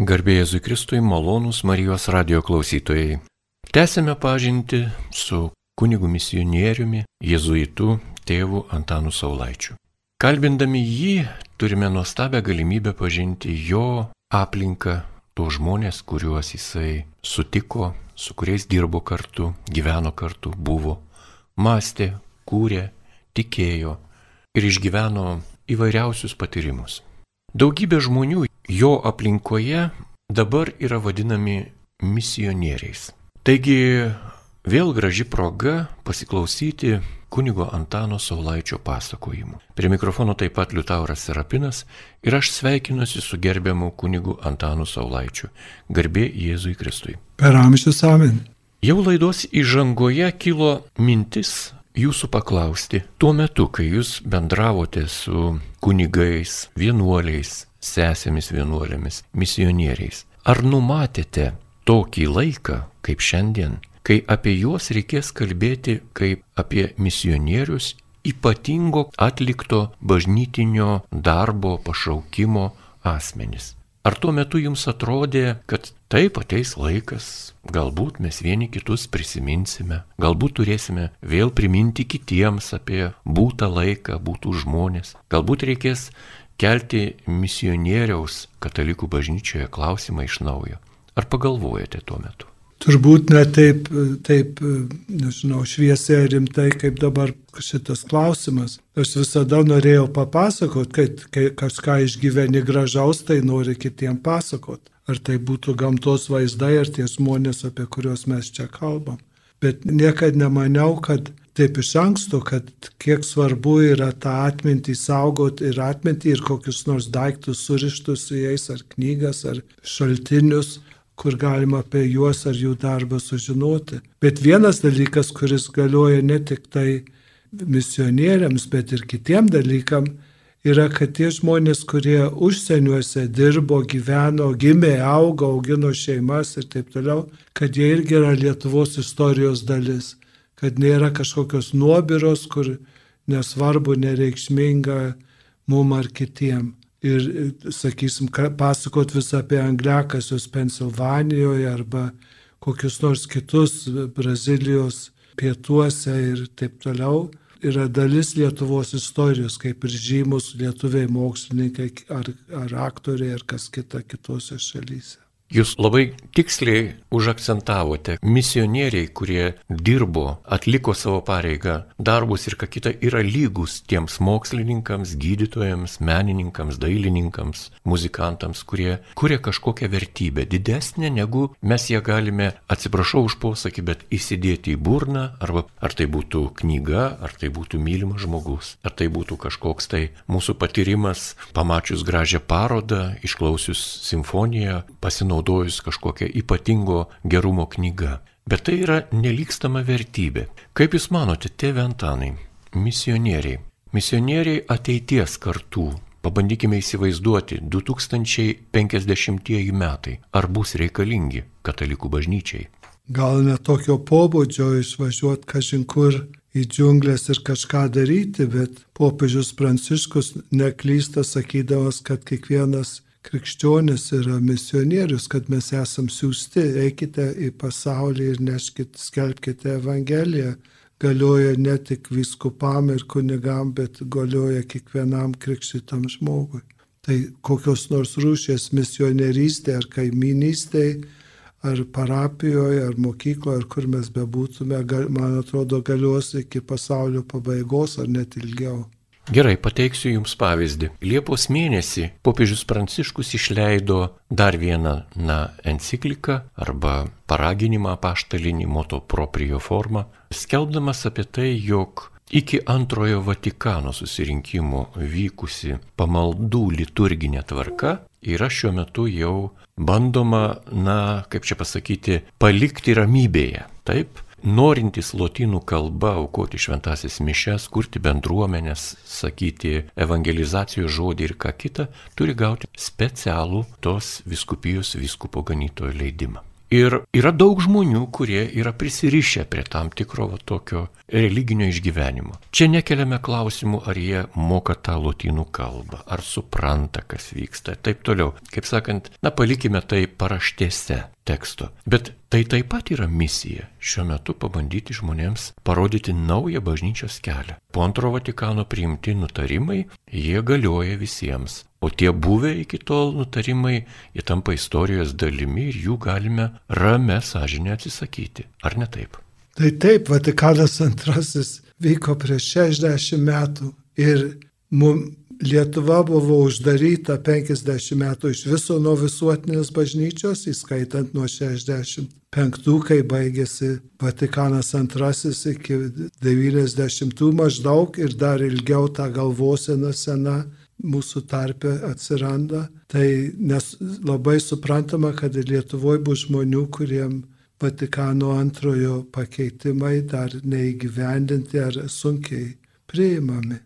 Garbėjai Jėzui Kristui, malonūs Marijos radio klausytojai. Tęsime pažinti su kunigu misionieriumi, jėzuitu tėvu Antanu Saulaičiu. Kalbindami jį turime nuostabią galimybę pažinti jo aplinką, tuos žmonės, kuriuos jisai sutiko, su kuriais dirbo kartu, gyveno kartu, buvo, mąstė, kūrė, tikėjo ir išgyveno įvairiausius patyrimus. Daugybė žmonių jo aplinkoje dabar yra vadinami misionieriais. Taigi vėl graži proga pasiklausyti kunigo Antano Saulaičio pasakojimų. Prie mikrofono taip pat Liutauras Serapinas ir aš sveikinuosi su gerbiamu kunigu Antanu Saulaičiu. Garbė Jėzui Kristui. Per amžius amen. Jau laidos įžangoje kilo mintis jūsų paklausti, tuo metu, kai jūs bendravote su kunigais, vienuoliais, sesėmis vienuolėmis, misionieriais, ar numatėte tokį laiką kaip šiandien, kai apie juos reikės kalbėti kaip apie misionierius ypatingo atlikto bažnytinio darbo pašaukimo asmenis? Ar tuo metu jums atrodė, kad taip ateis laikas, galbūt mes vieni kitus prisiminsime, galbūt turėsime vėl priminti kitiems apie būtą laiką, būtų žmonės, galbūt reikės kelti misionieriaus katalikų bažnyčioje klausimą iš naujo. Ar pagalvojate tuo metu? Turbūt ne taip, taip, nežinau, šviesiai rimtai, kaip dabar šitas klausimas. Aš visada norėjau papasakot, kad kai kažką išgyveni gražaus, tai nori kitiem pasakot. Ar tai būtų gamtos vaizdai, ar tie žmonės, apie kuriuos mes čia kalbam. Bet niekada nemaniau, kad taip iš anksto, kad kiek svarbu yra tą atmintį saugoti ir atmintį ir kokius nors daiktus surištus su jais, ar knygas, ar šaltinius kur galima apie juos ar jų darbą sužinoti. Bet vienas dalykas, kuris galioja ne tik tai misionieriams, bet ir kitiem dalykam, yra, kad tie žmonės, kurie užsieniuose dirbo, gyveno, gimė, augo, augino šeimas ir taip toliau, kad jie irgi yra Lietuvos istorijos dalis, kad nėra kažkokios nuobiros, kur nesvarbu, nereikšminga mum ar kitiem ir, sakysim, pasakot vis apie angliakasius Pensilvanijoje arba kokius nors kitus Brazilijos pietuose ir taip toliau, yra dalis Lietuvos istorijos, kaip ir žymus lietuviai mokslininkai ar, ar aktoriai ar kas kita kitose šalyse. Jūs labai tiksliai užakcentavote, misionieriai, kurie dirbo, atliko savo pareigą, darbus ir ką kita, yra lygus tiems mokslininkams, gydytojams, menininkams, dailininkams, muzikantams, kurie kuria kažkokią vertybę didesnę negu mes ją galime, atsiprašau už posakį, bet įsidėti į burną, arba ar tai būtų knyga, ar tai būtų mylimas žmogus, ar tai būtų kažkoks tai mūsų patyrimas, pamačius gražią parodą, išklausius simfoniją, pasinaudojus naudojus kažkokią ypatingo gerumo knygą. Bet tai yra nelikstama vertybė. Kaip Jūs manote, tėve Antanai, misionieriai, misionieriai ateities kartų, pabandykime įsivaizduoti 2050 metai, ar bus reikalingi katalikų bažnyčiai? Gal ne tokio pobūdžio išvažiuoti kažin kur į džiunglės ir kažką daryti, bet popiežius Pranciškus neklysta sakydamas, kad kiekvienas krikščionis yra misionierius, kad mes esam siūsti, eikite į pasaulį ir neškite, skelbkite Evangeliją. Galioja ne tik viskupam ir kunigam, bet galioja kiekvienam krikščitam žmogui. Tai kokios nors rūšės misionierystė ar kaiminystė, ar parapijoje, ar mokykloje, ar kur mes bebūtume, man atrodo, galios iki pasaulio pabaigos ar net ilgiau. Gerai, pateiksiu Jums pavyzdį. Liepos mėnesį popiežius Pranciškus išleido dar vieną na, encikliką arba paraginimą paštalinį moto proprio formą, skelbdamas apie tai, jog iki antrojo Vatikano susirinkimo vykusi pamaldų liturginė tvarka yra šiuo metu jau bandoma, na, kaip čia pasakyti, palikti ramybėje. Taip, norintys lotynų kalba aukoti šventasis mišes, kurti bendruomenės, sakyti evangelizacijos žodį ir ką kitą, turi gauti specialų tos viskupijos viskupo ganytojo leidimą. Ir yra daug žmonių, kurie yra prisirišę prie tam tikro va, tokio religinio išgyvenimo. Čia nekeliame klausimų, ar jie moka tą lotynų kalbą, ar supranta, kas vyksta ir taip toliau. Kaip sakant, na palikime tai paraštėse teksto. Bet tai taip pat yra misija šiuo metu pabandyti žmonėms parodyti naują bažnyčios kelią. Po antro Vatikano priimti nutarimai, jie galioja visiems. O tie buvę iki tol nutarimai, jie tampa istorijos dalimi ir jų galime rame sąžinę atsisakyti. Ar ne taip? Tai taip, Vatikanas antrasis vyko prieš 60 metų ir mums Lietuva buvo uždaryta 50 metų iš viso nuo visuotinės bažnyčios, įskaitant nuo 65, kai baigėsi Vatikanas II iki 90 maždaug ir dar ilgiau ta galvosena sena mūsų tarpe atsiranda. Tai nes labai suprantama, kad Lietuvoje bus žmonių, kuriem Vatikano antrojo pakeitimai dar neįgyvendinti ar sunkiai priimami.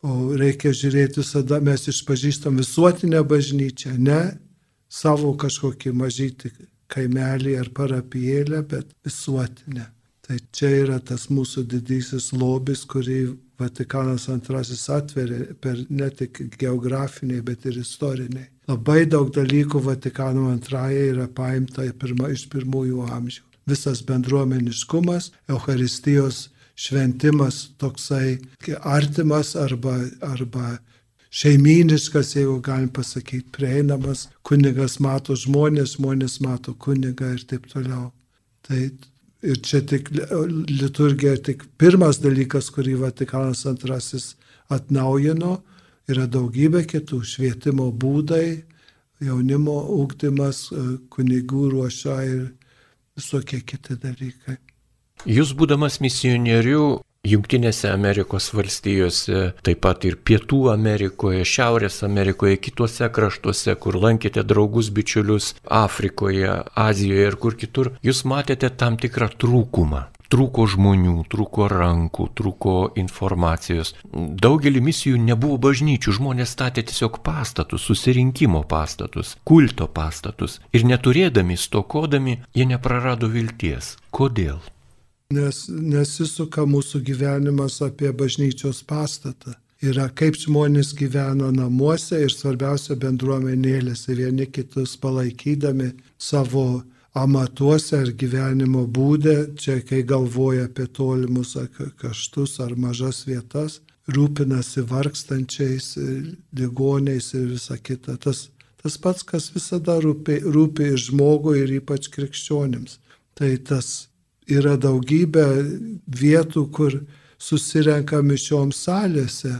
O reikia žiūrėti visada, mes išpažįstam visuotinę bažnyčią, ne savo kažkokį mažytį kaimelį ar parapijėlę, bet visuotinę. Tai čia yra tas mūsų didysis lobis, kurį Vatikanas II atveria per ne tik geografiniai, bet ir istoriniai. Labai daug dalykų Vatikano II yra paimta pirma, iš pirmųjų amžių. Visas bendruomeniškumas, Euharistijos šventimas toksai artimas arba, arba šeiminiškas, jeigu galim pasakyti, prieinamas, kunigas mato žmonės, žmonės mato kunigą ir taip toliau. Tai ir čia tik liturgija, tik pirmas dalykas, kurį Vatikanas II atnaujino, yra daugybė kitų švietimo būdai, jaunimo ūkdymas, kunigų ruoša ir visokie kiti dalykai. Jūs būdamas misionieriu Junktinėse Amerikos valstijose, taip pat ir Pietų Amerikoje, Šiaurės Amerikoje, kitose kraštuose, kur lankėte draugus, bičiulius Afrikoje, Azijoje ir kur kitur, jūs matėte tam tikrą trūkumą. Trūko žmonių, trūko rankų, trūko informacijos. Daugelį misijų nebuvo bažnyčių, žmonės statė tiesiog pastatus, susirinkimo pastatus, kulto pastatus. Ir neturėdami, stokodami, jie neprarado vilties. Kodėl? Nes nesisuka mūsų gyvenimas apie bažnyčios pastatą. Yra kaip žmonės gyvena namuose ir svarbiausia bendruomenėlėse, vieni kitus palaikydami savo amatuose ar gyvenimo būdė, čia kai galvoja apie tolimus kaštus ar mažas vietas, rūpinasi vargstančiais, ligoniais ir visa kita. Tas, tas pats, kas visada rūpi, rūpi ir žmogui ir ypač krikščionims. Tai tas yra daugybė vietų, kur susirenka mišioms salėse,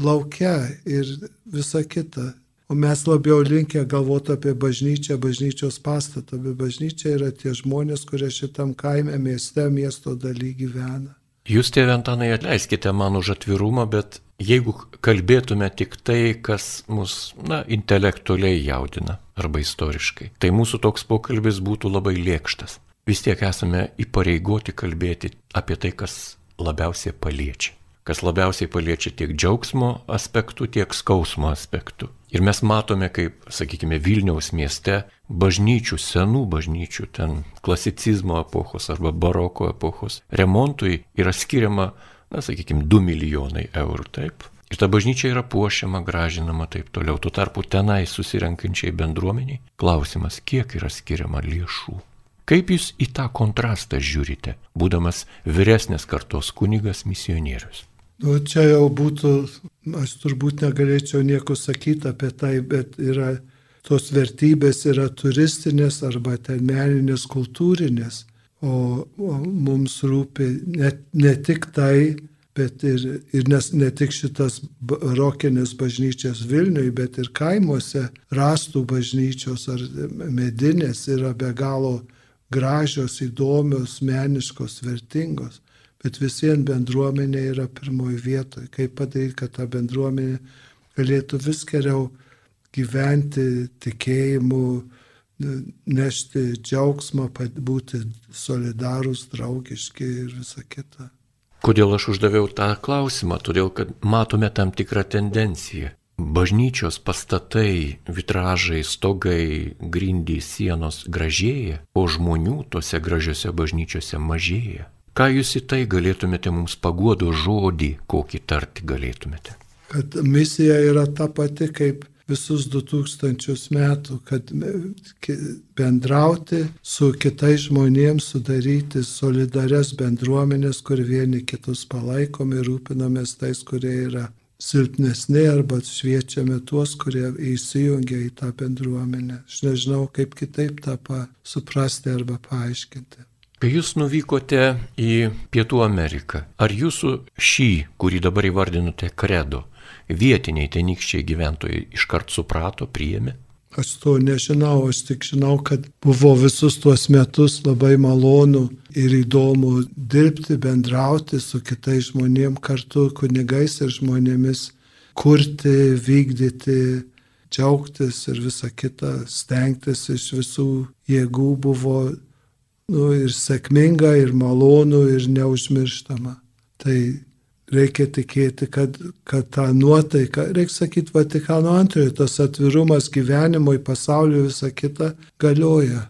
laukia ir visa kita. O mes labiau linkę galvoti apie bažnyčią, bažnyčios pastatą, bet bažnyčia yra tie žmonės, kurie šitam kaime, mieste, miesto daly gyvena. Jūs, tėvė Antanai, atleiskite man už atvirumą, bet jeigu kalbėtume tik tai, kas mus, na, intelektualiai jaudina arba istoriškai, tai mūsų toks pokalbis būtų labai lėkštas vis tiek esame įpareigoti kalbėti apie tai, kas labiausiai paliečia. Kas labiausiai paliečia tiek džiaugsmo aspektų, tiek skausmo aspektų. Ir mes matome, kaip, sakykime, Vilniaus mieste bažnyčių, senų bažnyčių, ten klasicizmo epochos arba baroko epochos remontui yra skiriama, na, sakykime, 2 milijonai eurų, taip. Ir ta bažnyčia yra puošiama, gražinama taip toliau. Tuo tarpu tenai susirenkančiai bendruomeniai klausimas, kiek yra skiriama lėšų. Kaip jūs į tą kontrastą žiūrite, būdamas vyresnės kartos kunigas misionierius? Nu, čia jau būtų, aš turbūt negalėčiau nieko sakyti apie tai, bet yra tos vertybės yra turistinės arba ten meninės, kultūrinės, o, o mums rūpi ne, ne tik tai, bet ir, ir nes, ne tik šitas barokinės bažnyčios Vilniui, bet ir kaimuose rastų bažnyčios ar medinės yra be galo gražios, įdomios, meniškos, vertingos, bet visiems bendruomenė yra pirmoji vietoje. Kaip padaryti, kad ta bendruomenė galėtų vis geriau gyventi tikėjimu, nešti džiaugsmą, būti solidarūs, draugiški ir visa kita. Kodėl aš uždaviau tą klausimą? Todėl, kad matome tam tikrą tendenciją. Bažnyčios pastatai, vitražai, stogai, grindys, sienos gražėja, o žmonių tose gražiose bažnyčiose mažėja. Ką jūs į tai galėtumėte mums paguodo žodį, kokį tarti galėtumėte? Kad misija yra ta pati kaip visus 2000 metų, kad bendrauti su kitais žmonėms, sudaryti solidarias bendruomenės, kur vieni kitus palaikom ir rūpinamės tais, kurie yra silpnesni arba šviečiame tuos, kurie įsijungia į tą bendruomenę. Aš nežinau, kaip kitaip tą suprasti arba paaiškinti. Kai jūs nuvykote į Pietų Ameriką, ar jūsų šį, kurį dabar įvardinote, kredo, vietiniai tenykščiai gyventojai iškart suprato, priėmė? Aš to nežinau, aš tik žinau, kad buvo visus tuos metus labai malonu ir įdomu dirbti, bendrauti su kitais žmonėmis kartu, kunigais ir žmonėmis, kurti, vykdyti, džiaugtis ir visa kita, stengtis iš visų jėgų buvo nu, ir sėkminga, ir malonu, ir neužmirštama. Tai reikia tikėti, kad, kad ta nuotaika, reikia sakyti Vatikano antrojo, tas atvirumas gyvenimui, pasauliu, visa kita galioja.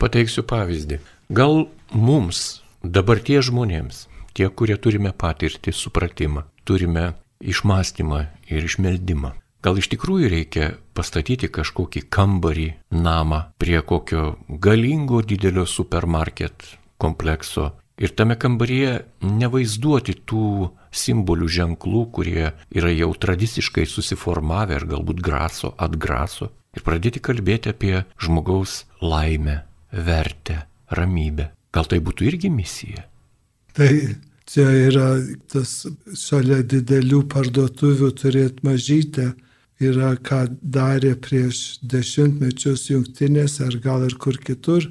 Pateiksiu pavyzdį. Gal mums, dabartie žmonėms, tie, kurie turime patirtį, supratimą, turime išmastymą ir išmeldimą. Gal iš tikrųjų reikia pastatyti kažkokį kambarį, namą prie kokio galingo didelio supermarket komplekso ir tame kambaryje nevaizduoti tų simbolių ženklų, kurie yra jau tradiciškai susiformavę ir galbūt graso, atgraso, ir pradėti kalbėti apie žmogaus laimę, vertę, ramybę. Gal tai būtų irgi misija? Tai čia yra tas šalia didelių parduotuvių turėti mažytę, yra ką darė prieš dešimtmečius jungtinėse ar gal ir kur kitur.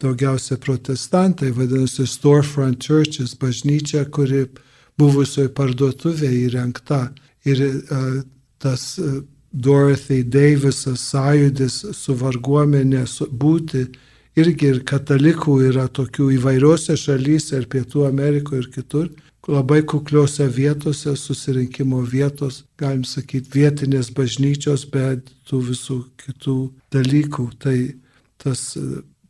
Daugiausia protestantai, vadinasi, storefront churches, bažnyčia, kuri buvusioje parduotuvėje įrengta. Ir uh, tas uh, Dorothy Davisas sąjūdis su varguomenė su, būti irgi ir katalikų yra tokių įvairiose šalyse ir Pietų Amerikoje ir kitur, labai kukliose vietose, susirinkimo vietos, galim sakyti, vietinės bažnyčios, bet tų visų kitų dalykų. Tai tas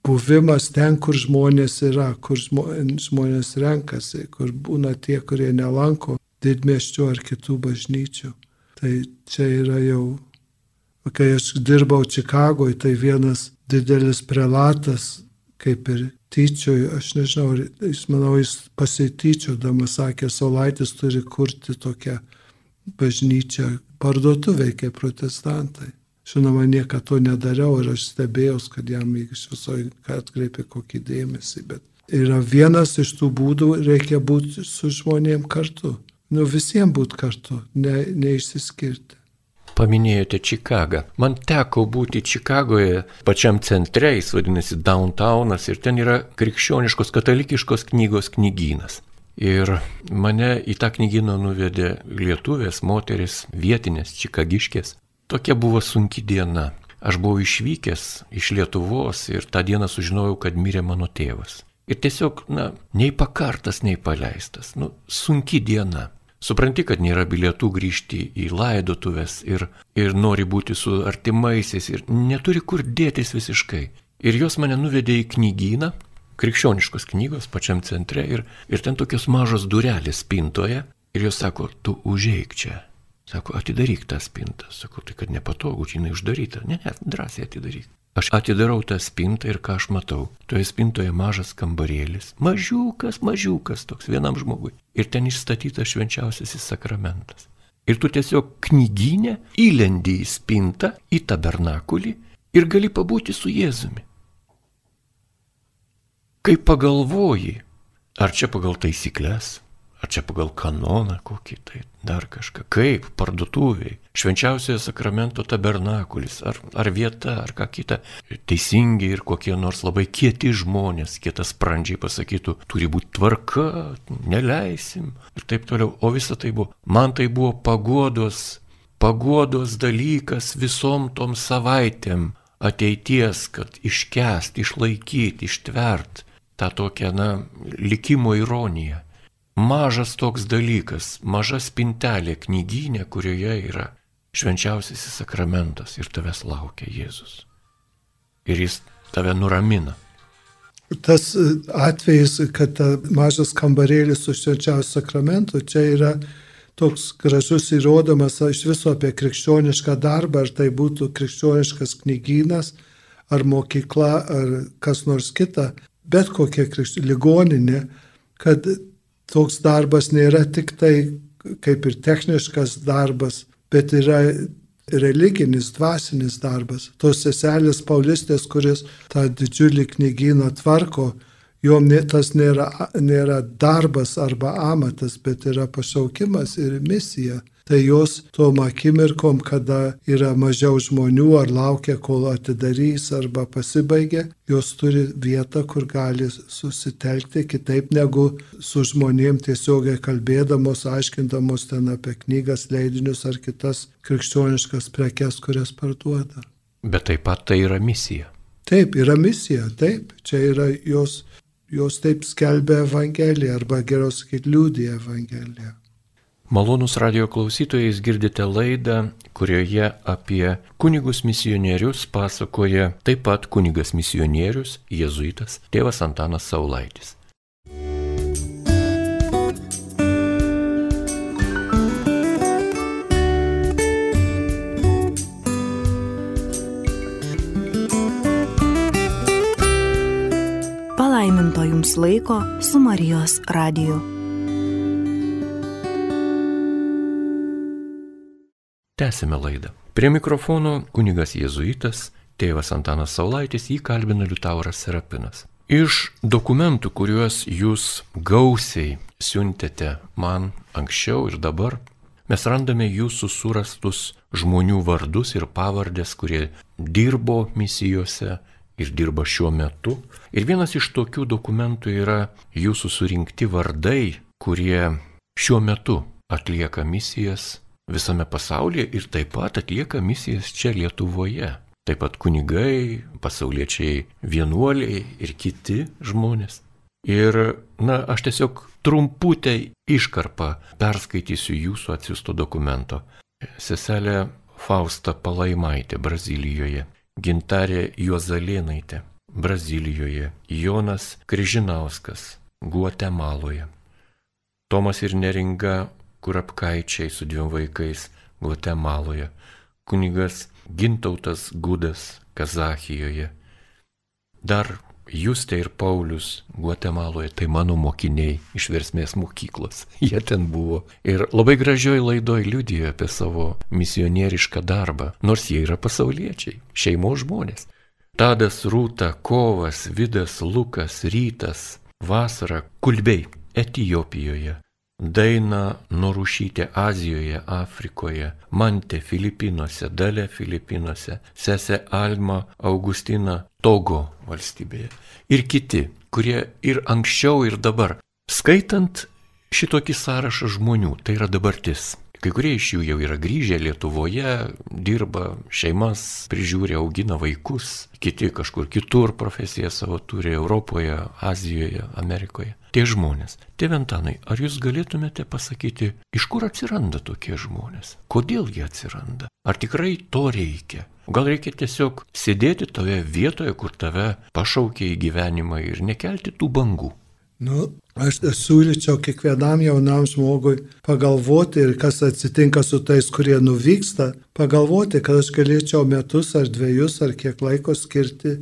buvimas ten, kur žmonės yra, kur žmonės renkasi, kur būna tie, kurie nelanko didmeščių ar kitų bažnyčių. Tai čia yra jau, kai aš dirbau Čikagoje, tai vienas didelis prelatas, kaip ir tyčioju, aš nežinau, jis manau, jis pasityčiodamas sakė, Solaitis turi kurti tokią bažnyčią parduotuvę kaip protestantai. Žinoma, niekada to nedariau ir aš stebėjau, kad jam iš viso atkreipė kokį dėmesį, bet yra vienas iš tų būdų, reikia būti su žmonėm kartu. Nu visiems būti kartu, ne, neišsiskirti. Paminėjote Čikagą. Man teko būti Čikagoje, pačiam centre, jis vadinasi Downtownas ir ten yra krikščioniškos katalikiškos knygos knygynas. Ir mane į tą knygyną nuvedė lietuvės, moteris, vietinės, čikagiškės. Tokia buvo sunki diena. Aš buvau išvykęs iš Lietuvos ir tą dieną sužinojau, kad mirė mano tėvas. Ir tiesiog, na, nei pakartas, nei paleistas. Nu, sunki diena. Supranti, kad nėra bilietų grįžti į laidotuvės ir, ir nori būti su artimaisiais ir neturi kur dėtis visiškai. Ir jos mane nuvedė į knygyną, krikščioniškos knygos pačiam centre ir, ir ten tokios mažos durelės spintoje ir jos sako, tu užeik čia. Sako, atidaryk tą spintą. Sakau, tai kad nepatogu, jinai uždaryta. Ne, ne, drąsiai atidaryk. Aš atidarau tą spintą ir ką aš matau. Toje spintoje mažas kambarėlis. Mažiukas, mažiukas toks vienam žmogui. Ir ten išstatytas švenčiausiasis sakramentas. Ir tu tiesiog knyginę įlendi į spintą, į tabernakulį ir gali pabūti su Jėzumi. Kai pagalvoji, ar čia pagal taisyklės, Ar čia pagal kanoną kokį tai, dar kažką. Kaip? Parduotuviai, švenčiausiojo sakramento tabernakulis, ar, ar vieta, ar ką kita. Teisingi ir kokie nors labai kieti žmonės, kietas sprandžiai pasakytų, turi būti tvarka, neleisim. Ir taip toliau. O visa tai buvo, man tai buvo pagodos, pagodos dalykas visom tom savaitėm ateities, kad iškest, išlaikyti, ištvert tą tokią, na, likimo ironiją mažas toks dalykas, maža spintelė knyginė, kurioje yra švenčiausiasis sakramentas ir tavęs laukia Jėzus. Ir jis tave nuramina. Tas e, atvejis, kad ta mažas kambarėlis su švenčiausiu sakramentu, čia yra toks gražus įrodomas iš viso apie krikščionišką darbą, ar tai būtų krikščioniškas knygynas, ar mokykla, ar kas nors kita, bet kokia krikščionė ligoninė, kad toks darbas nėra tik tai kaip ir techniškas darbas, bet yra religinis, dvasinis darbas. Tos seselės Paulistės, kuris tą didžiulį knygyną tvarko, jom tas nėra, nėra darbas arba amatas, bet yra pašaukimas ir misija tai jos tom akimirkom, kada yra mažiau žmonių ar laukia, kol atidarys arba pasibaigia, jos turi vietą, kur gali susitelkti kitaip negu su žmonėm tiesiogiai kalbėdamos, aiškindamos ten apie knygas, leidinius ar kitas krikščioniškas prekes, kurias parduoda. Bet taip pat tai yra misija. Taip, yra misija, taip, čia yra jos, jos taip skelbia Evangeliją arba geriau sakyti, liūdė Evangeliją. Malonus radio klausytojais girdite laidą, kurioje apie kunigus misionierius pasakoja taip pat kunigas misionierius, jėzuitas, tėvas Antanas Saulaitis. Palaiminto jums laiko su Marijos radiju. Tęsime laidą. Prie mikrofono kunigas jėzuitas, tėvas Antanas Saulaitis, jį kalbina Liutauras Serapinas. Iš dokumentų, kuriuos jūs gausiai siuntėte man anksčiau ir dabar, mes randame jūsų surastus žmonių vardus ir pavardės, kurie dirbo misijose ir dirba šiuo metu. Ir vienas iš tokių dokumentų yra jūsų surinkti vardai, kurie šiuo metu atlieka misijas visame pasaulyje ir taip pat atlieka misijas čia Lietuvoje. Taip pat kunigai, pasauliečiai, vienuoliai ir kiti žmonės. Ir, na, aš tiesiog trumputę iškarpą perskaitysiu jūsų atsiusto dokumento. Seselė Fausta Palaimaitė, Brazilijoje. Gintarė Juozalėnaitė, Brazilijoje. Jonas Kryžinauskas, Guatemaloje. Tomas ir Neringa kurapkaičiai su dviem vaikais Gvatemaloje, kunigas Gintautas Gudas Kazachijoje. Dar Justė ir Paulius Guatemaloje, tai mano mokiniai iš versmės mokyklos. Jie ten buvo. Ir labai gražioj laidoj liudijo apie savo misionierišką darbą, nors jie yra pasauliečiai, šeimos žmonės. Tadas Rūta, Kovas, Vidas, Lukas, Rytas, Vasara, Kulbiai, Etijopijoje, Daina Norušytė Azijoje, Afrikoje, Mantė Filipinuose, Dalė Filipinuose, sesė Alma Augustina Togo valstybėje. Ir kiti, kurie ir anksčiau, ir dabar. Skaitant šitokį sąrašą žmonių, tai yra dabartis. Kai kurie iš jų jau yra grįžę Lietuvoje, dirba, šeimas prižiūri, augina vaikus, kiti kažkur kitur profesiją savo turi Europoje, Azijoje, Amerikoje. Tie žmonės. Tėve Antanai, ar jūs galėtumėte pasakyti, iš kur atsiranda tokie žmonės? Kodėl jie atsiranda? Ar tikrai to reikia? Gal reikia tiesiog sėdėti toje vietoje, kur tave pašaukia į gyvenimą ir nekelti tų bangų? Nu, aš siūlyčiau kiekvienam jaunam žmogui pagalvoti ir kas atsitinka su tais, kurie nuvyksta, pagalvoti, kad aš galėčiau metus ar dviejus ar kiek laiko skirti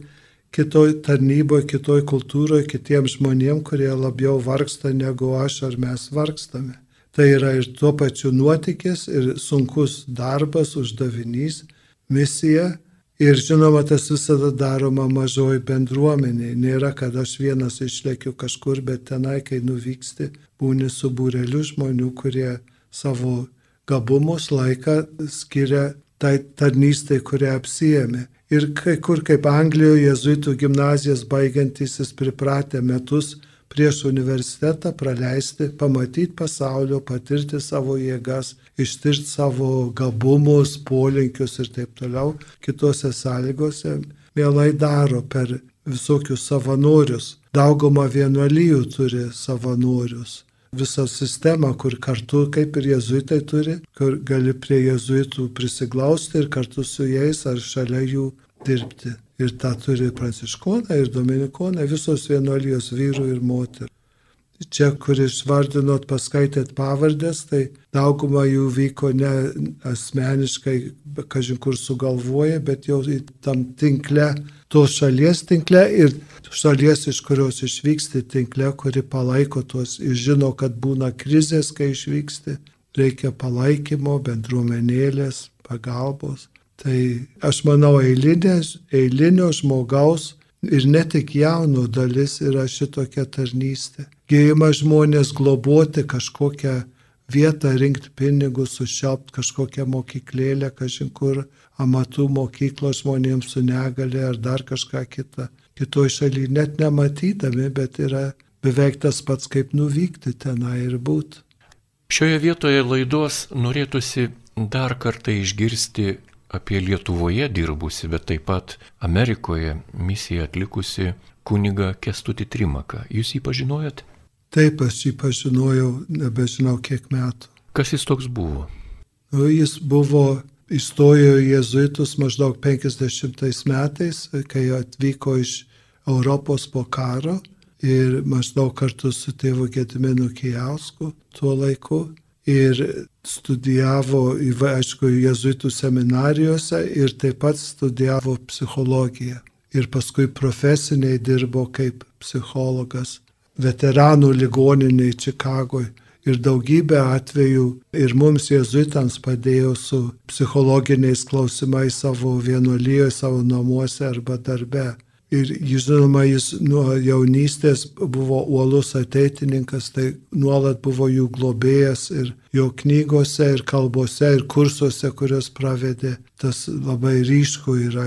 kitoj tarnyboje, kitoj kultūroje, kitiems žmonėms, kurie labiau vargsta negu aš ar mes vargstame. Tai yra ir tuo pačiu nuotykis, ir sunkus darbas, uždavinys, misija Ir žinoma, tas visada daroma mažoji bendruomenė. Nėra, kad aš vienas išlėkiu kažkur, bet tenai, kai nuvyksti, būni su būreliu žmonių, kurie savo gabumus laiką skiria tai tarnystai, kurią apsijėmė. Ir kai kur, kaip Anglijoje, jezuitų gimnazijas baigiantysis pripratę metus prieš universitetą praleisti, pamatyti pasaulio, patirti savo jėgas, ištirti savo gabumus, polinkius ir taip toliau, kitose sąlygose, mielai daro per visokius savanorius. Dauguma vienuolyjų turi savanorius. Visą sistemą, kur kartu, kaip ir jezuitai turi, kur gali prie jezuitų prisiglausti ir kartu su jais ar šalia jų dirbti. Ir tą turi pranciškonai ir dominikonai, visos vienuolijos vyrų ir moterų. Čia, kur išvardinot, paskaitėt pavardės, tai dauguma jų vyko ne asmeniškai, kažin kur sugalvoja, bet jau tam tinkle, tos šalies tinkle ir šalies, iš kurios išvyksti tinkle, kuri palaiko tuos ir žino, kad būna krizės, kai išvyksti, reikia palaikymo, bendruomenėlės, pagalbos. Tai aš manau, eilinės, eilinio žmogaus ir ne tik jauno dalis yra šitokia tarnystė. Gėjimą žmonės globoti kažkokią vietą, rinkti pinigus, sušelbti kažkokią mokyklėlę, kažin kur amatų mokyklos žmonėms su negale ar dar kažką kitą. Kitoje šalyje net nematydami, bet yra beveik tas pats, kaip nuvykti tenai ir būti. Šioje vietoje laidos norėtųsi dar kartą išgirsti apie Lietuvoje dirbusi, bet taip pat Amerikoje misiją atlikusi kuniga Kestutį Trimaką. Jūs jį pažinojot? Taip, aš jį pažinojau, nebežinau kiek metų. Kas jis toks buvo? Nu, jis buvo, įstojo į jezuitus maždaug 50 metais, kai atvyko iš Europos po karo ir maždaug kartu su tėvu Gediminu Kijausku tuo laiku ir studijavo, aišku, jezuitų seminarijose ir taip pat studijavo psichologiją. Ir paskui profesiniai dirbo kaip psichologas veteranų ligoniniai Čikagoje. Ir daugybę atvejų ir mums jezuitams padėjo su psichologiniais klausimais savo vienuolyje, savo namuose arba darbe. Ir žinoma, jis nuo jaunystės buvo uolus ateitininkas, tai nuolat buvo jų globėjas ir jo knygose, ir kalbose, ir kursuose, kurios pravedė, tas labai ryškų yra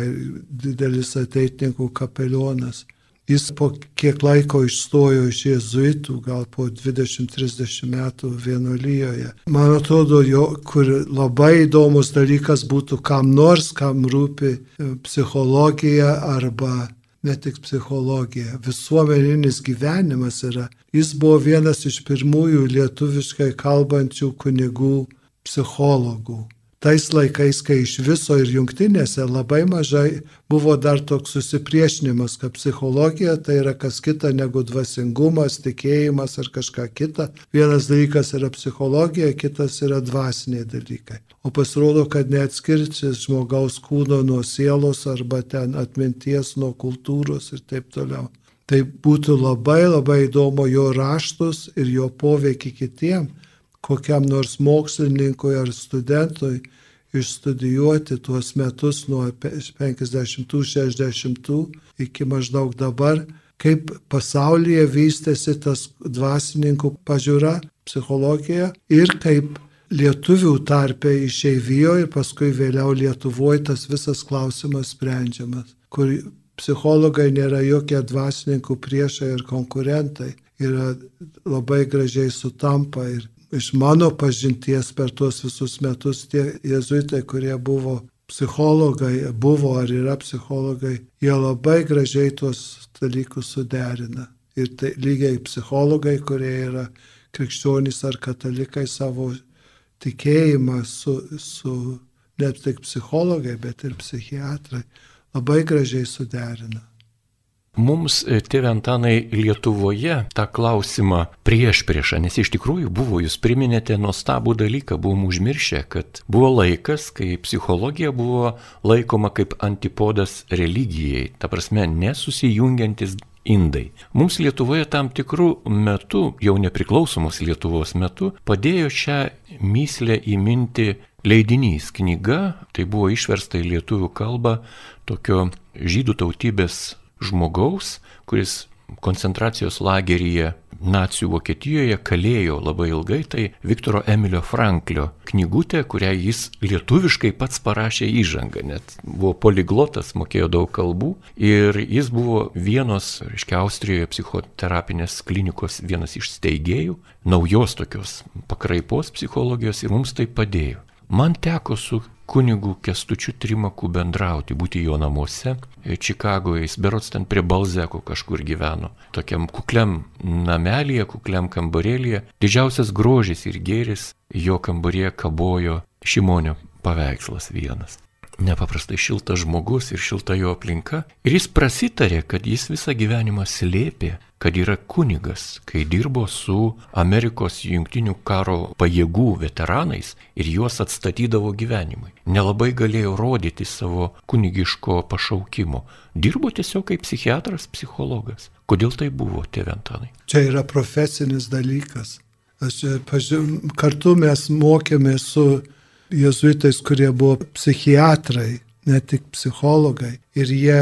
didelis ateitininkų kapelionas. Jis po kiek laiko išstojo iš jėzuitų, gal po 20-30 metų vienuolyjoje. Man atrodo, jo, kur labai įdomus dalykas būtų kam nors, kam rūpi psichologija arba ne tik psichologija, visuomeninis gyvenimas yra. Jis buvo vienas iš pirmųjų lietuviškai kalbančių kunigų psichologų. Tais laikais, kai iš viso ir jungtinėse labai mažai buvo dar toks susipriešinimas, kad psichologija tai yra kas kita negu dvasingumas, tikėjimas ar kažką kita. Vienas dalykas yra psichologija, kitas yra dvasiniai dalykai. O pasirodo, kad neatskirtis žmogaus kūno nuo sielos arba ten atminties nuo kultūros ir taip toliau. Tai būtų labai labai įdomu jo raštus ir jo poveikį kitiem, kokiam nors mokslininkui ar studentui išstudijuoti tuos metus nuo 50-60 iki maždaug dabar, kaip pasaulyje vystėsi tas dvasininkų pažiūra, psichologija ir kaip lietuvių tarpe išeivijoje ir paskui vėliau Lietuvoje tas visas klausimas sprendžiamas, kur psichologai nėra jokie dvasininkų priešai ir konkurentai, yra labai gražiai sutampa ir iš mano pažinties per tuos visus metus tie jezuitai, kurie buvo psichologai, buvo ar yra psichologai, jie labai gražiai tuos dalykus suderina. Ir tai lygiai psichologai, kurie yra krikščionys ar katalikai savo tikėjimą su, su ne tik psichologai, bet ir psichiatrai labai gražiai suderina. Mums, e, tėvė Antanai, Lietuvoje tą klausimą prieš priešą, nes iš tikrųjų buvo, jūs priminėte nuostabų dalyką, buvom užmiršę, kad buvo laikas, kai psichologija buvo laikoma kaip antipodas religijai, ta prasme, nesusijungiantis indai. Mums Lietuvoje tam tikrų metų, jau nepriklausomos Lietuvos metu, padėjo šią myslę įminti leidinys knyga, tai buvo išversta į lietuvių kalbą tokio žydų tautybės žmogaus, kuris koncentracijos lageryje nacijų Vokietijoje kalėjo labai ilgai, tai Viktoro Emilio Franklio knygutė, kurią jis lietuviškai pats parašė įžangą, net buvo poliglotas, mokėjo daug kalbų ir jis buvo vienos, reiškia, Austrijoje psichoterapinės klinikos vienas iš steigėjų, naujos tokios pakraipos psichologijos ir mums tai padėjo. Man teko su kunigu Kestučiu Trimaku bendrauti, būti jo namuose. E, Čikagoje jis berots ten prie Balzeko kažkur gyveno. Tokiam kukliam namelėje, kukliam kambarėlėje. Didžiausias grožis ir gėris jo kambarėje kabojo Šimonio paveikslas vienas nepaprastai šiltas žmogus ir šilta jo aplinka. Ir jis prasitarė, kad jis visą gyvenimą slėpė, kad yra kunigas, kai dirbo su Amerikos jungtinių karo pajėgų veteranais ir juos atstatydavo gyvenimui. Nelabai galėjo rodyti savo kunigiško pašaukimo. Dirbo tiesiog kaip psichiatras, psichologas. Kodėl tai buvo, tėventanai? Čia yra profesinis dalykas. Aš pažiūrėjau, kartu mes mokėmės su jezuitais, kurie buvo psichiatrai, ne tik psichologai. Ir jie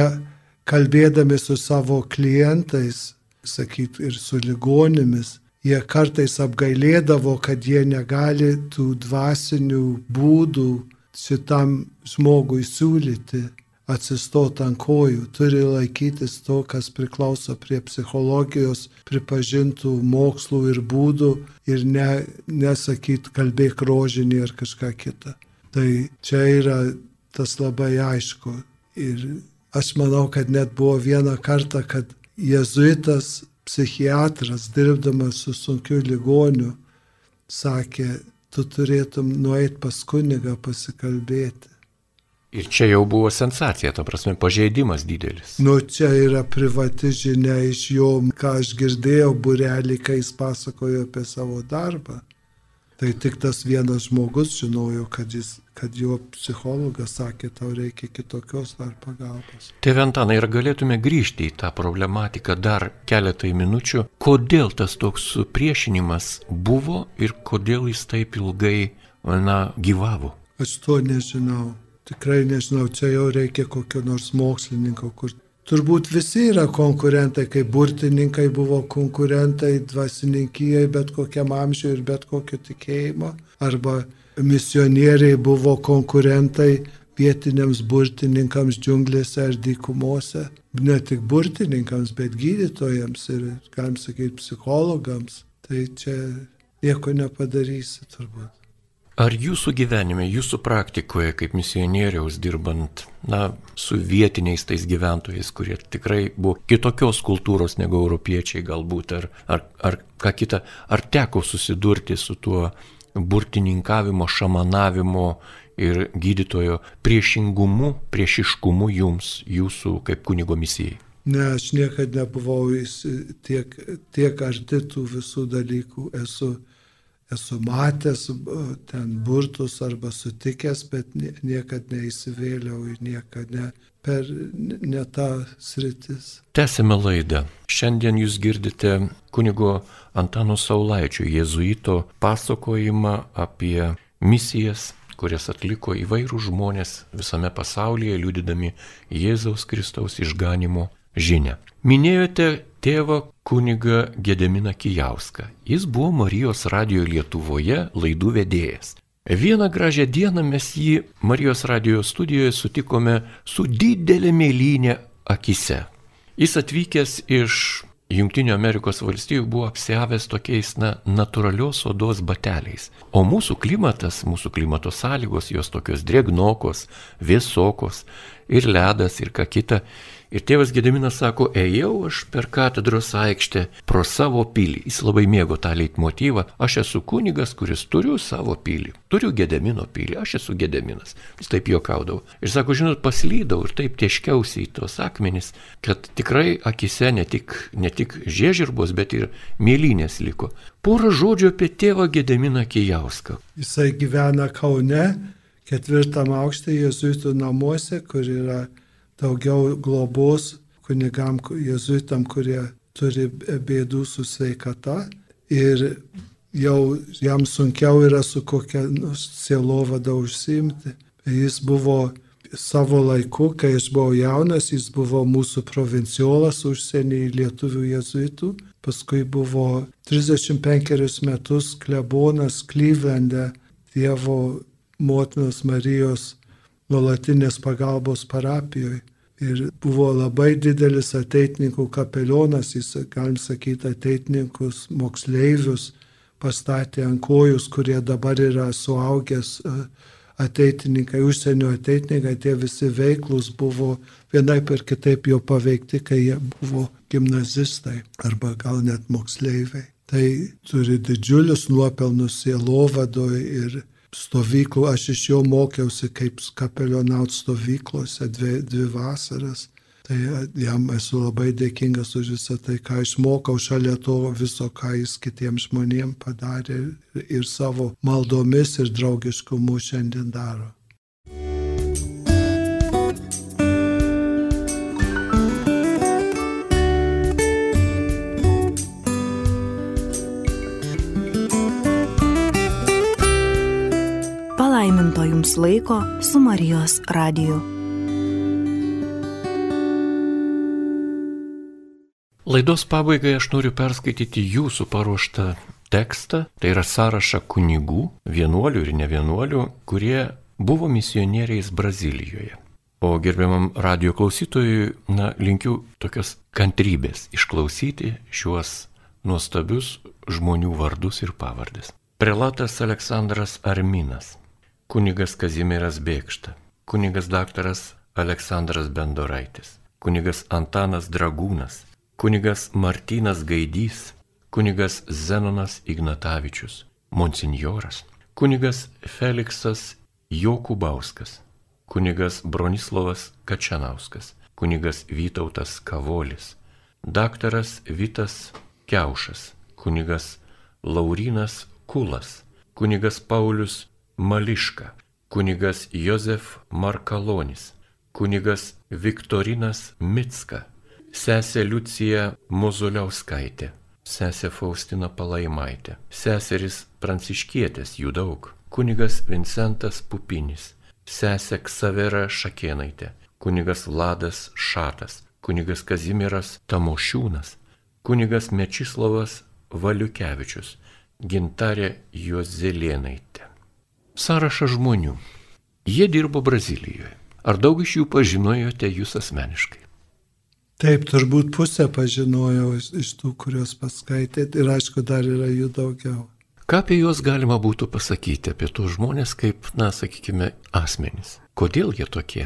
kalbėdami su savo klientais, sakyt, ir su ligonėmis, jie kartais apgailėdavo, kad jie negali tų dvasinių būdų šitam žmogui siūlyti atsistot ant kojų, turi laikytis to, kas priklauso prie psichologijos pripažintų mokslų ir būdų ir ne, nesakyt kalbėk rožinį ar kažką kitą. Tai čia yra tas labai aišku. Ir aš manau, kad net buvo vieną kartą, kad jezuitas psichiatras, dirbdamas su sunkiu ligoniu, sakė, tu turėtum nueiti pas kunigą pasikalbėti. Ir čia jau buvo sensacija, ta prasme, pažeidimas didelis. Nu, čia yra privati žinia iš jo, ką aš girdėjau burelį, kai jis pasakojo apie savo darbą. Tai tik tas vienas žmogus žinojo, kad, jis, kad jo psichologas sakė, tau reikia kitokios dar pagalbos. Teventanai, ir galėtume grįžti į tą problematiką dar keletai minučių, kodėl tas toks supriešinimas buvo ir kodėl jis taip ilgai, na, gyvavo. Aš to nežinau tikrai nežinau, čia jau reikia kokio nors mokslininko, kur turbūt visi yra konkurentai, kaip burtininkai buvo konkurentai dvasininkijai bet kokiam amžiui ir bet kokio tikėjimo, arba misionieriai buvo konkurentai vietiniams burtininkams džiunglėse ar dykumose, ne tik burtininkams, bet gydytojams ir, galim sakyti, psichologams. Tai čia nieko nepadarysi turbūt. Ar jūsų gyvenime, jūsų praktikoje, kaip misionieriaus dirbant, na, su vietiniais tais gyventojais, kurie tikrai buvo kitokios kultūros negu europiečiai galbūt, ar, ar, ar ką kita, ar teko susidurti su tuo burtininkavimo, šamanavimo ir gydytojo priešingumu, priešiškumu jums, jūsų kaip kunigo misijai? Ne, aš niekada nebuvau tiek, tiek arti tų visų dalykų. Esu esu matęs ten burtus arba sutikęs, bet niekad neįsivėliau ir niekad ne, per ne tą sritis. Tęsime laidą. Šiandien jūs girdite kunigo Antano Saulaičio jėzuito pasakojimą apie misijas kurias atliko įvairių žmonės visame pasaulyje, liūdydami Jėzaus Kristaus išganimo žinę. Minėjote tėvą kunigą Gedeminą Kijauską. Jis buvo Marijos radijo Lietuvoje laidų vedėjas. Vieną gražią dieną mes jį Marijos radijo studijoje sutikome su didelė mėlynė akise. Jis atvykęs iš Junktinių Amerikos valstijų buvo apsiavęs tokiais, na, natūralios odos bateliais. O mūsų klimatas, mūsų klimato sąlygos, jos tokios drėgnokos, vėsokos ir ledas ir ką kita, Ir tėvas Gediminas sako, ėjau aš per katedros aikštę pro savo pilį. Jis labai mėgo tą leitmotyvą. Aš esu kunigas, kuris turiu savo pilį. Turiu Gedemino pilį, aš esu Gedeminas. Jis taip juokaudavo. Ir sako, žinot, paslydau ir taip tieškiausiai tos akmenys, kad tikrai akise ne tik, ne tik žiežirbos, bet ir mėlynės liko. Porą žodžių apie tėvą Gedeminą Kijauską. Jisai gyvena Kaune, ketvirtam aukšte Jėzuitų namuose, kur yra daugiau globos kunigam, jezuitam, kurie turi bėdų su sveikata ir jau jam sunkiau yra su kokia nu, sielovada užsimti. Jis buvo savo laiku, kai aš buvau jaunas, jis buvo mūsų provinciolas užsienį lietuvių jezuitų, paskui buvo 35 metus klebonas Klyvende Dievo motinos Marijos nuolatinės pagalbos parapijoje. Ir buvo labai didelis ateitininkų kapelionas, jis, galim sakyti, ateitininkus, moksleivius pastatė ant kojus, kurie dabar yra suaugęs e, ateitininkai, užsienio ateitininkai, tie visi veiklus buvo vienaip ir kitaip jo paveikti, kai jie buvo gimnazistai arba gal net moksleiviai. Tai turi didžiulius nuopelnus sielovadoje ir stovyklų. Aš iš jo mokiausi kaip kapelionaut stovyklose dvi, dvi vasaras. Tai jam esu labai dėkingas už visą tai, ką išmokau šalia to viso, ką jis kitiems žmonėms padarė ir savo maldomis ir draugiškumu šiandien daro. Palaiminto jums laiko su Marijos radiju. Laidos pabaigai aš noriu perskaityti jūsų paruoštą tekstą, tai yra sąrašą kunigų, vienuolių ir nevienuolių, kurie buvo misionieriais Brazilijoje. O gerbiamam radio klausytojui, na, linkiu tokios kantrybės išklausyti šiuos nuostabius žmonių vardus ir pavardės. Prelatas Aleksandras Arminas, kunigas Kazimieras Bėkšta, kunigas daktaras Aleksandras Bendoraitis, kunigas Antanas Dragūnas, kunigas Martinas Gaidys, kunigas Zenonas Ignatavičius, monsinjoras, kunigas Feliksas Jokubauskas, kunigas Bronislavas Kačianauskas, kunigas Vytautas Kavolis, daktaras Vitas Kiaušas, kunigas Laurinas Kulas, kunigas Paulius Mališka, kunigas Jozef Markalonis, kunigas Viktorinas Mitska, sesė Liucija Mozuliauskaitė, sesė Faustina Palaimaitė, seseris Pranciškietės jų daug, kunigas Vincentas Pupinis, sesė Ksavera Šakėnaitė, kunigas Vladas Šatas, kunigas Kazimiras Tamošiūnas, kunigas Mečislavas Valiukevičius, gintarė Juozelėnaitė. Sąrašą žmonių. Jie dirbo Brazilijoje. Ar daug iš jų pažinojote jūs asmeniškai? Taip, turbūt pusę pažinojau iš, iš tų, kuriuos paskaitėt ir aišku, dar yra jų daugiau. Ką apie juos galima būtų pasakyti, apie tų žmonės kaip, na, sakykime, asmenys? Kodėl jie tokie?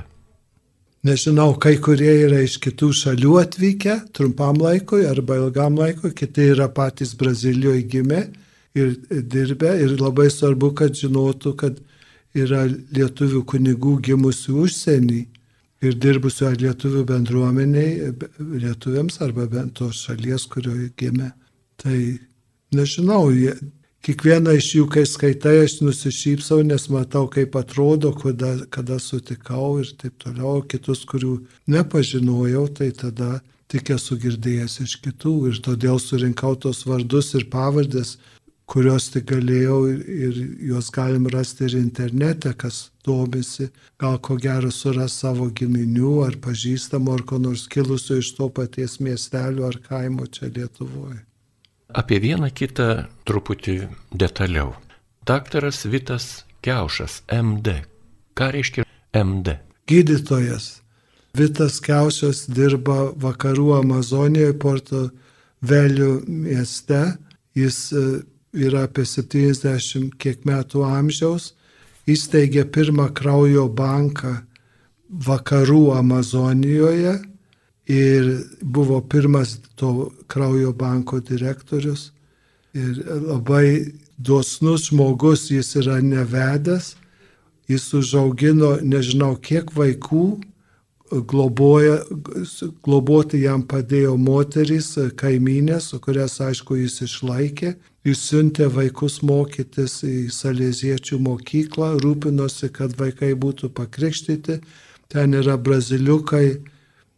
Nežinau, kai kurie yra iš kitų šalių atvykę trumpam laikui arba ilgam laikui, kiti yra patys Brazilijoje gimę ir dirbę. Ir labai svarbu, kad žinotų, kad yra lietuvių kunigų gimusių užsienį ir dirbusių ar lietuvių bendruomeniai, lietuviams arba bent tos šalies, kurioje gimė. Tai nežinau, jie, kiekvieną iš jų, kai skaitai, aš nusišypsau, nes matau, kaip atrodo, kada, kada sutikau ir taip toliau, kitus, kurių nepažinojau, tai tada tik esu girdėjęs iš kitų. Ir todėl surinkau tos vardus ir pavardės, kuriuos tik galėjau ir, juos galim rasti ir internete, kas domisi, gal ko gero suras savo giminių ar pažįstamų ar ko nors kilusio iš to paties miestelio ar kaimo čia Lietuvoje. Apie vieną kitą truputį detaliau. Daktaras Vitas Kiaušas, MD. Ką reiškia MD? Gydytojas. Vitas Kiaušas dirba vakarų Amazonijoje, Porto Velių mieste. Jis yra apie 70 kiek metų amžiaus, įsteigė pirmą kraujo banką vakarų Amazonijoje ir buvo pirmas to kraujo banko direktorius. Ir labai dosnus žmogus jis yra nevedęs, jis užaugino nežinau kiek vaikų, globoja, globoti jam padėjo moterys, kaiminės, su kurias aišku jis išlaikė. Jis siuntė vaikus mokytis į salėziečių mokyklą, rūpinosi, kad vaikai būtų pakrikštyti. Ten yra braziliukai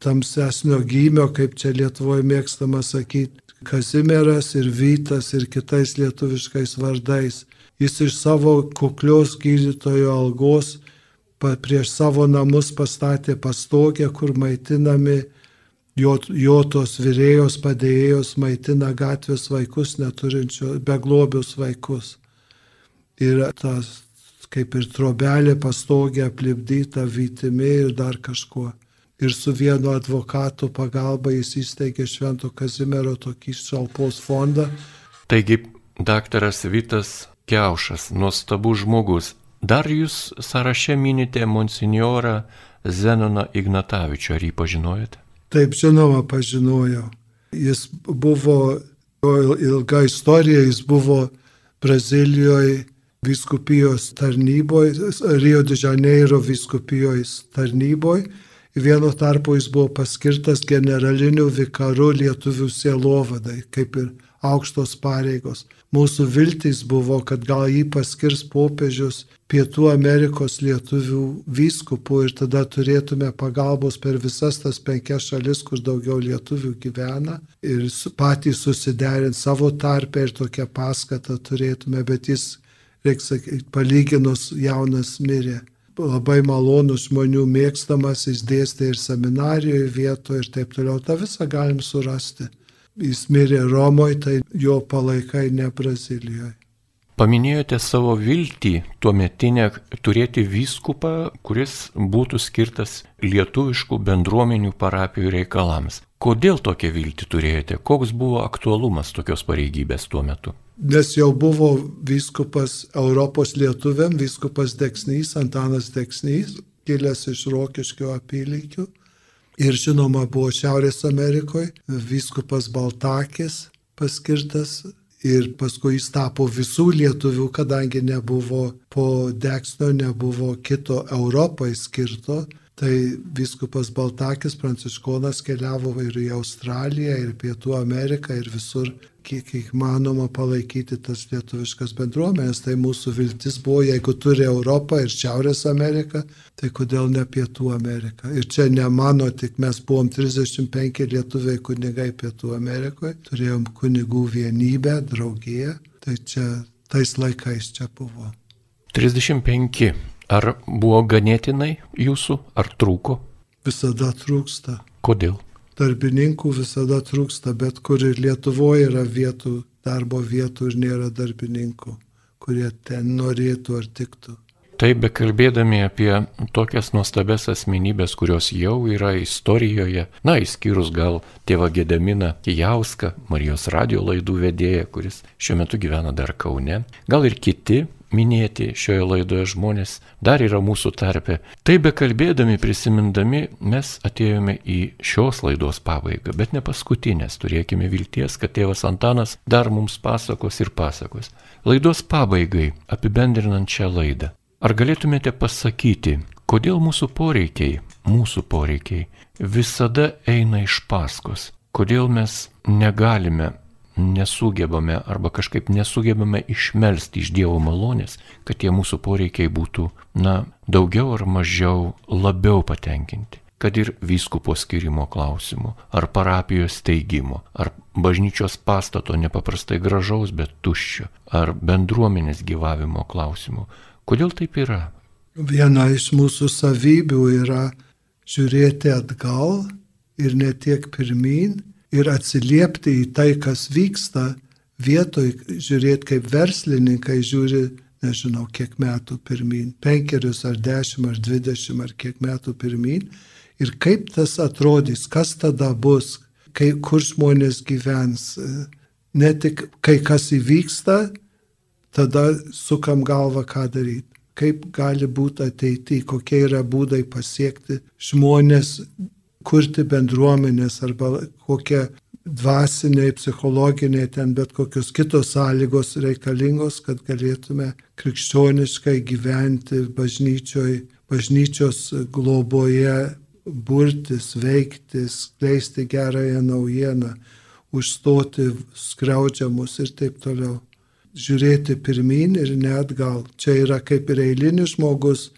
tamsesnio gymio, kaip čia Lietuvoje mėgstama sakyti, Kazimieras ir Vytas ir kitais lietuviškais vardais. Jis iš savo kuklios gydytojo algos prieš savo namus pastatė pastogę, kur maitinami jo, jo tos vyrėjos padėjėjos maitina gatvės vaikus neturinčio, beglobius vaikus. Ir tas kaip ir trobelė pastogė aplipdyta vytimi ir dar kažkuo. Ir su vienu advokatu pagalba jis įsteigė Švento Kazimiero tokį šalpos fondą. Taigi, daktaras Vitas Kiaušas, nuostabus žmogus, Dar jūs sąraše minite monsinjorą Zenoną Ignatavičių, ar jį pažinojate? Taip, žinoma, pažinojau. Jis buvo, ilga istorija, jis buvo Brazilijoje viskupijos tarnyboje, Rio de Janeiro viskupijos tarnyboje. Vienu tarpu jis buvo paskirtas generaliniu vikaru lietuvių sielovadai, kaip ir aukštos pareigos. Mūsų viltys buvo, kad gal jį paskirs popiežius Pietų Amerikos lietuvių vyskupų ir tada turėtume pagalbos per visas tas penkias šalis, kur daugiau lietuvių gyvena ir patys susiderinti savo tarpę ir tokią paskatą turėtume, bet jis, reikia sakyti, palyginus jaunas mirė. Labai malonus žmonių mėgstamas, jis dėstė ir seminarijoje vietoje ir taip toliau. Ta visą galim surasti jis mirė Romoje, tai jo palaikai ne Brazilijoje. Paminėjote savo viltį tuo metinę turėti vyskupą, kuris būtų skirtas lietuviškų bendruomenių parapijų reikalams. Kodėl tokią viltį turėjote? Koks buvo aktualumas tokios pareigybės tuo metu? Nes jau buvo vyskupas Europos lietuviam, vyskupas Deksnys, Antanas Deksnys, kilęs iš Rokiškio apylygių Ir žinoma, buvo Šiaurės Amerikoje vyskupas Baltakis paskirtas ir paskui jis tapo visų lietuvių, kadangi nebuvo po Deksnio, nebuvo kito Europai skirto. Tai viskupas Baltakis, pranciškonas, keliavo ir į Australiją, ir Pietų Ameriką, ir visur kiek įmanoma palaikyti tas lietuviškas bendruomenės. Tai mūsų viltis buvo, jeigu turi Europą ir Šiaurės Ameriką, tai kodėl ne Pietų Amerika. Ir čia ne mano, tik mes buvom 35 lietuviai kunigai Pietų Amerikoje, turėjom kunigų vienybę, draugiją, tai čia tais laikais čia buvo. 35. Ar buvo ganėtinai jūsų, ar trūko? Visada trūksta. Kodėl? Darbininkų visada trūksta, bet kur ir Lietuvoje yra vietų, darbo vietų ir nėra darbininkų, kurie ten norėtų ar tiktų. Taip, bekalbėdami apie tokias nuostabes asmenybės, kurios jau yra istorijoje, na, įskyrus gal tėvą Gedaminą Kijauską, Marijos radio laidų vedėją, kuris šiuo metu gyvena dar Kaune, gal ir kiti minėti šioje laidoje žmonės dar yra mūsų tarpe. Tai be kalbėdami, prisimindami, mes atėjome į šios laidos pabaigą, bet ne paskutinės. Turėkime vilties, kad tėvas Antanas dar mums pasakos ir pasakos. Laidos pabaigai, apibendrinant šią laidą. Ar galėtumėte pasakyti, kodėl mūsų poreikiai, mūsų poreikiai visada eina iš paskos? Kodėl mes negalime nesugebame arba kažkaip nesugebame išmelsti iš Dievo malonės, kad tie mūsų poreikiai būtų, na, daugiau ar mažiau labiau patenkinti. Kad ir vyskupo skirimo klausimų, ar parapijos steigimo, ar bažnyčios pastato nepaprastai gražaus, bet tuščio, ar bendruomenės gyvavimo klausimų. Kodėl taip yra? Viena iš mūsų savybių yra žiūrėti atgal ir ne tiek pirmin, ir atsiliepti į tai, kas vyksta, vietoj žiūrėti kaip verslininkai žiūri, nežinau, kiek metų pirmin, penkerius ar dešimt ar dvidešimt ar kiek metų pirmin, ir kaip tas atrodys, kas tada bus, kai, kur žmonės gyvens. Ne tik kai kas įvyksta, tada sukam galvą, ką daryti. Kaip gali būti ateityje, kokie yra būdai pasiekti žmonės kurti bendruomenės arba kokie dvasiniai, psichologiniai, ten bet kokios kitos sąlygos reikalingos, kad galėtume krikščioniškai gyventi bažnyčioj, bažnyčios globoje, burtis, veikti, skleisti gerąją naujieną, užstoti skriaudžiamus ir taip toliau. Žiūrėti pirmin ir net gal. Čia yra kaip ir eilinis žmogus,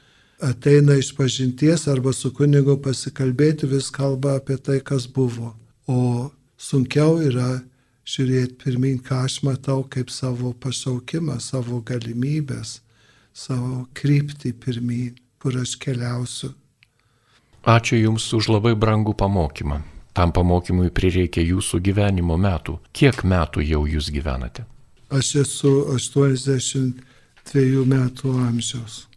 ateina iš pažinties arba su kunigu pasikalbėti, vis kalba apie tai, kas buvo. O sunkiau yra žiūrėti pirmin, ką aš matau kaip savo pašaukimą, savo galimybės, savo kryptį pirmin, kur aš keliausiu. Ačiū Jums už labai brangų pamokymą. Tam pamokymui prireikė Jūsų gyvenimo metų. Kiek metų jau Jūs gyvenate? Aš esu 82 metų amžiaus.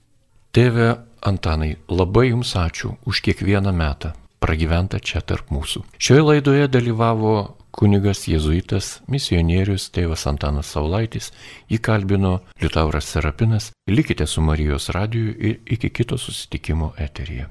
Tėve Antanai, labai Jums ačiū už kiekvieną metą. pragyventa čia tarp mūsų. Šioje laidoje dalyvavo kunigas jėzuitas, misionierius tėvas Antanas Saulaitis, jį kalbino Liutauras Serapinas. Likite su Marijos radiju ir iki kito susitikimo eteryje.